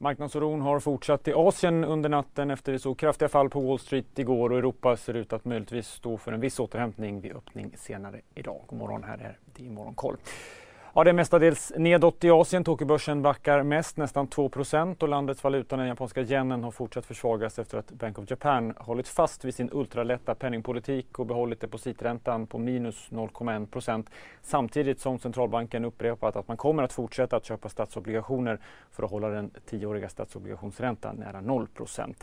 Marknadsoron har fortsatt i Asien under natten efter vi såg kraftiga fall på Wall Street igår och Europa ser ut att möjligtvis stå för en viss återhämtning vid öppning senare idag. God morgon, här är det Morgonkoll. Ja, det är mestadels nedåt i Asien. Tokyobörsen backar mest, nästan 2% och landets valuta, den japanska yenen, har fortsatt försvagas efter att Bank of Japan hållit fast vid sin ultralätta penningpolitik och behållit depositräntan på minus 0,1% samtidigt som centralbanken upprepat att man kommer att fortsätta att köpa statsobligationer för att hålla den tioåriga statsobligationsräntan nära 0%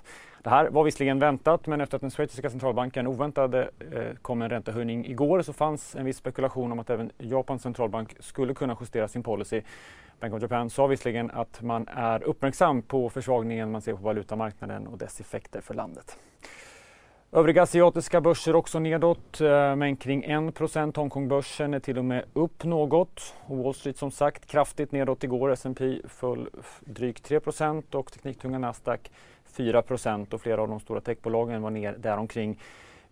det här var visserligen väntat men efter att den schweiziska centralbanken oväntade eh, kom en räntehöjning igår så fanns en viss spekulation om att även Japans centralbank skulle kunna justera sin policy. Bank of Japan sa visserligen att man är uppmärksam på försvagningen man ser på valutamarknaden och dess effekter för landet. Övriga asiatiska börser också nedåt, eh, men kring 1% Hongkongbörsen är till och med upp något. Wall Street som sagt kraftigt nedåt igår. S&P föll drygt 3% och tekniktunga Nasdaq 4 och flera av de stora techbolagen var ner däromkring.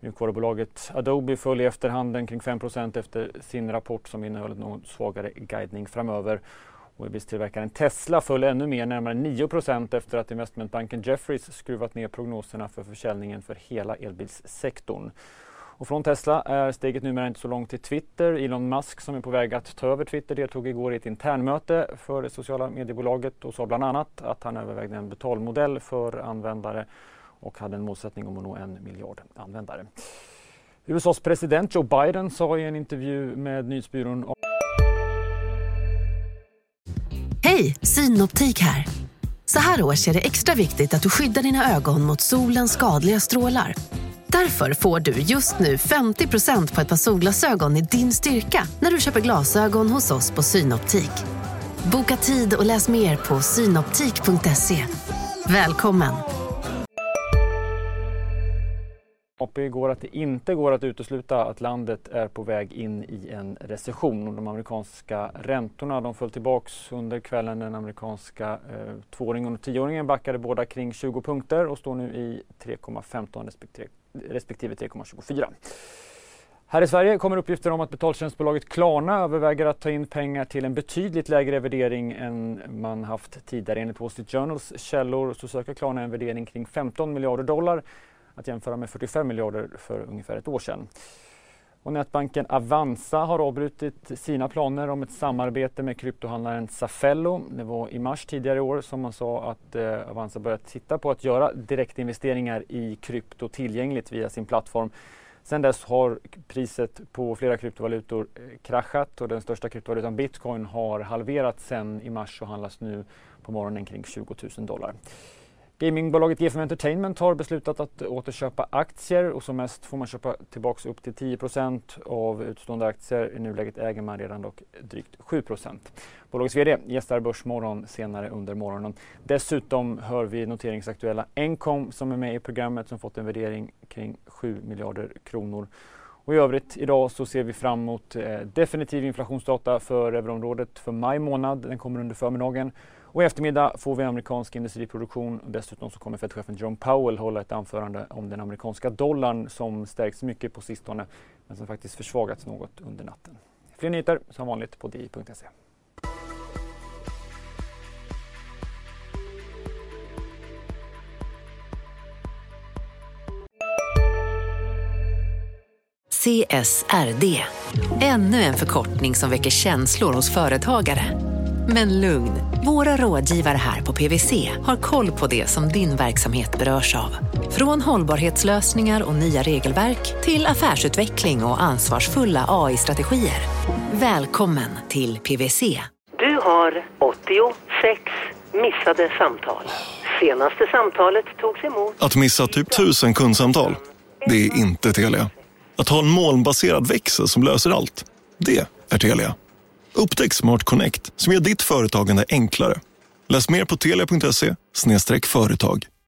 Mjukvarubolaget Adobe föll i efterhanden kring 5% efter sin rapport som innehöll någon svagare guidning framöver. Och tillverkaren Tesla föll ännu mer, närmare 9% efter att investmentbanken Jefferies skruvat ner prognoserna för försäljningen för hela elbilssektorn. Och från Tesla är steget numera inte så långt till Twitter. Elon Musk som är på väg att ta över Twitter deltog igår i ett internmöte för det sociala mediebolaget och sa bland annat att han övervägde en betalmodell för användare och hade en målsättning om att nå en miljard användare. USAs president Joe Biden sa i en intervju med nyhetsbyrån Hej, Synoptik här. Så här års är det extra viktigt att du skyddar dina ögon mot solens skadliga strålar. Därför får du just nu 50% på ett par solglasögon i din styrka när du köper glasögon hos oss på Synoptik. Boka tid och läs mer på synoptik.se. Välkommen! AP går att det inte går att utesluta att landet är på väg in i en recession. De amerikanska räntorna de föll tillbaks under kvällen. Den amerikanska eh, tvååringen och tioåringen backade båda kring 20 punkter och står nu i 3,15 respektive respektive 3,24. Här i Sverige kommer uppgifter om att betaltjänstbolaget Klarna överväger att ta in pengar till en betydligt lägre värdering än man haft tidigare. Enligt Wall Street Journals källor så söker Klarna en värdering kring 15 miljarder dollar att jämföra med 45 miljarder för ungefär ett år sedan. Och nätbanken Avanza har avbrutit sina planer om ett samarbete med kryptohandlaren Safello. Det var i mars tidigare i år som man sa att eh, Avanza börjat titta på att göra direktinvesteringar i krypto tillgängligt via sin plattform. Sedan dess har priset på flera kryptovalutor eh, kraschat och den största kryptovalutan bitcoin har halverats sedan i mars och handlas nu på morgonen kring 20 000 dollar. Gamingbolaget GFM Entertainment har beslutat att återköpa aktier och som mest får man köpa tillbaka upp till 10% av utstående aktier. I nuläget äger man redan dock drygt 7 Bolagets VD gästar Börsmorgon senare under morgonen. Dessutom hör vi noteringsaktuella Encom som är med i programmet som fått en värdering kring 7 miljarder kronor. Och I övrigt idag så ser vi fram emot eh, definitiv inflationsdata för euroområdet för maj månad. Den kommer under förmiddagen. Och i eftermiddag får vi amerikansk industriproduktion och dessutom så kommer Fed-chefen John Powell hålla ett anförande om den amerikanska dollarn som stärks mycket på sistone men som faktiskt försvagats något under natten. Fler nyheter som vanligt på di.se. CSRD, ännu en förkortning som väcker känslor hos företagare. Men lugn, våra rådgivare här på PWC har koll på det som din verksamhet berörs av. Från hållbarhetslösningar och nya regelverk till affärsutveckling och ansvarsfulla AI-strategier. Välkommen till PWC. Du har 86 missade samtal. Senaste samtalet togs emot... Att missa typ 1000 kundsamtal, det är inte Telia. Att ha en molnbaserad växel som löser allt, det är Telia. Upptäck Smart Connect som gör ditt företagande enklare. Läs mer på telia.se företag.